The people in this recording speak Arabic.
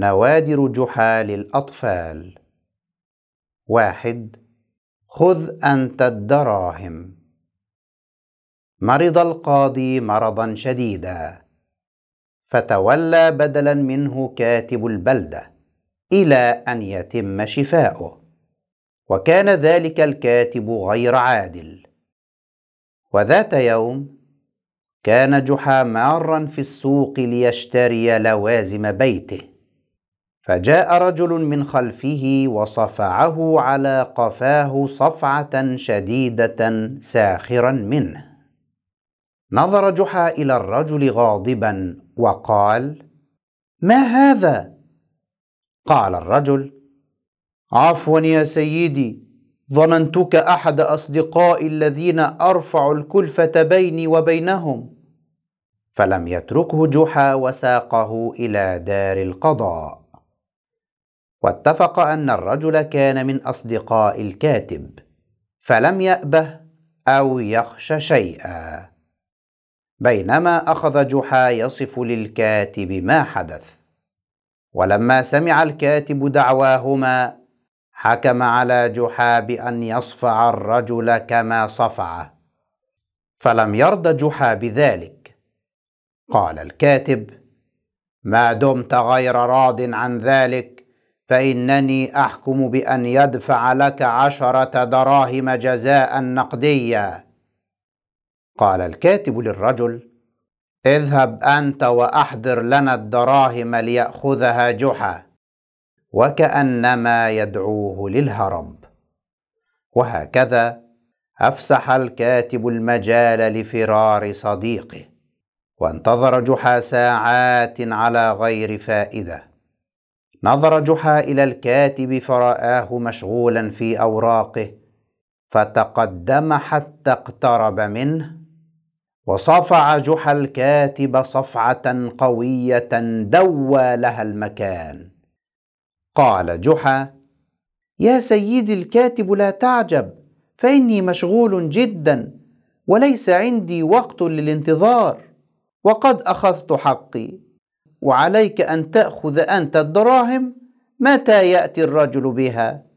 نوادر جحا للأطفال واحد خذ أنت الدراهم. مرض القاضي مرضا شديدا. فتولى بدلا منه كاتب البلدة إلى أن يتم شفاؤه. وكان ذلك الكاتب غير عادل. وذات يوم كان جحا مارا في السوق ليشتري لوازم بيته. فجاء رجل من خلفه وصفعه على قفاه صفعة شديدة ساخرا منه. نظر جحا إلى الرجل غاضبا وقال ما هذا؟ قال الرجل عفوا يا سيدي ظننتك أحد اصدقائي الذين أرفع الكلفة بيني وبينهم. فلم يتركه جحا وساقه إلى دار القضاء. واتفق أن الرجل كان من أصدقاء الكاتب فلم يأبه أو يخش شيئا. بينما أخذ جحا يصف للكاتب ما حدث. ولما سمع الكاتب دعواهما حكم على جحا بأن يصفع الرجل كما صفعه. فلم يرض جحا بذلك. قال الكاتب ما دمت غير راض عن ذلك فإنني أحكم بأن يدفع لك عشرة دراهم جزاء نقديا. قال الكاتب للرجل اذهب أنت وأحضر لنا الدراهم ليأخذها جحا. وكأنما يدعوه للهرب. وهكذا أفسح الكاتب المجال لفرار صديقه وانتظر جحا ساعات على غير فائدة. نظر جحا إلى الكاتب فرآه مشغولا في أوراقه فتقدم حتى اقترب منه وصفع جحا الكاتب صفعة قوية دوى لها المكان. قال جحا يا سيدي الكاتب لا تعجب فإني مشغول جدا وليس عندي وقت للانتظار وقد أخذت حقي. وعليك أن تأخذ أنت الدراهم متى يأتي الرجل بها؟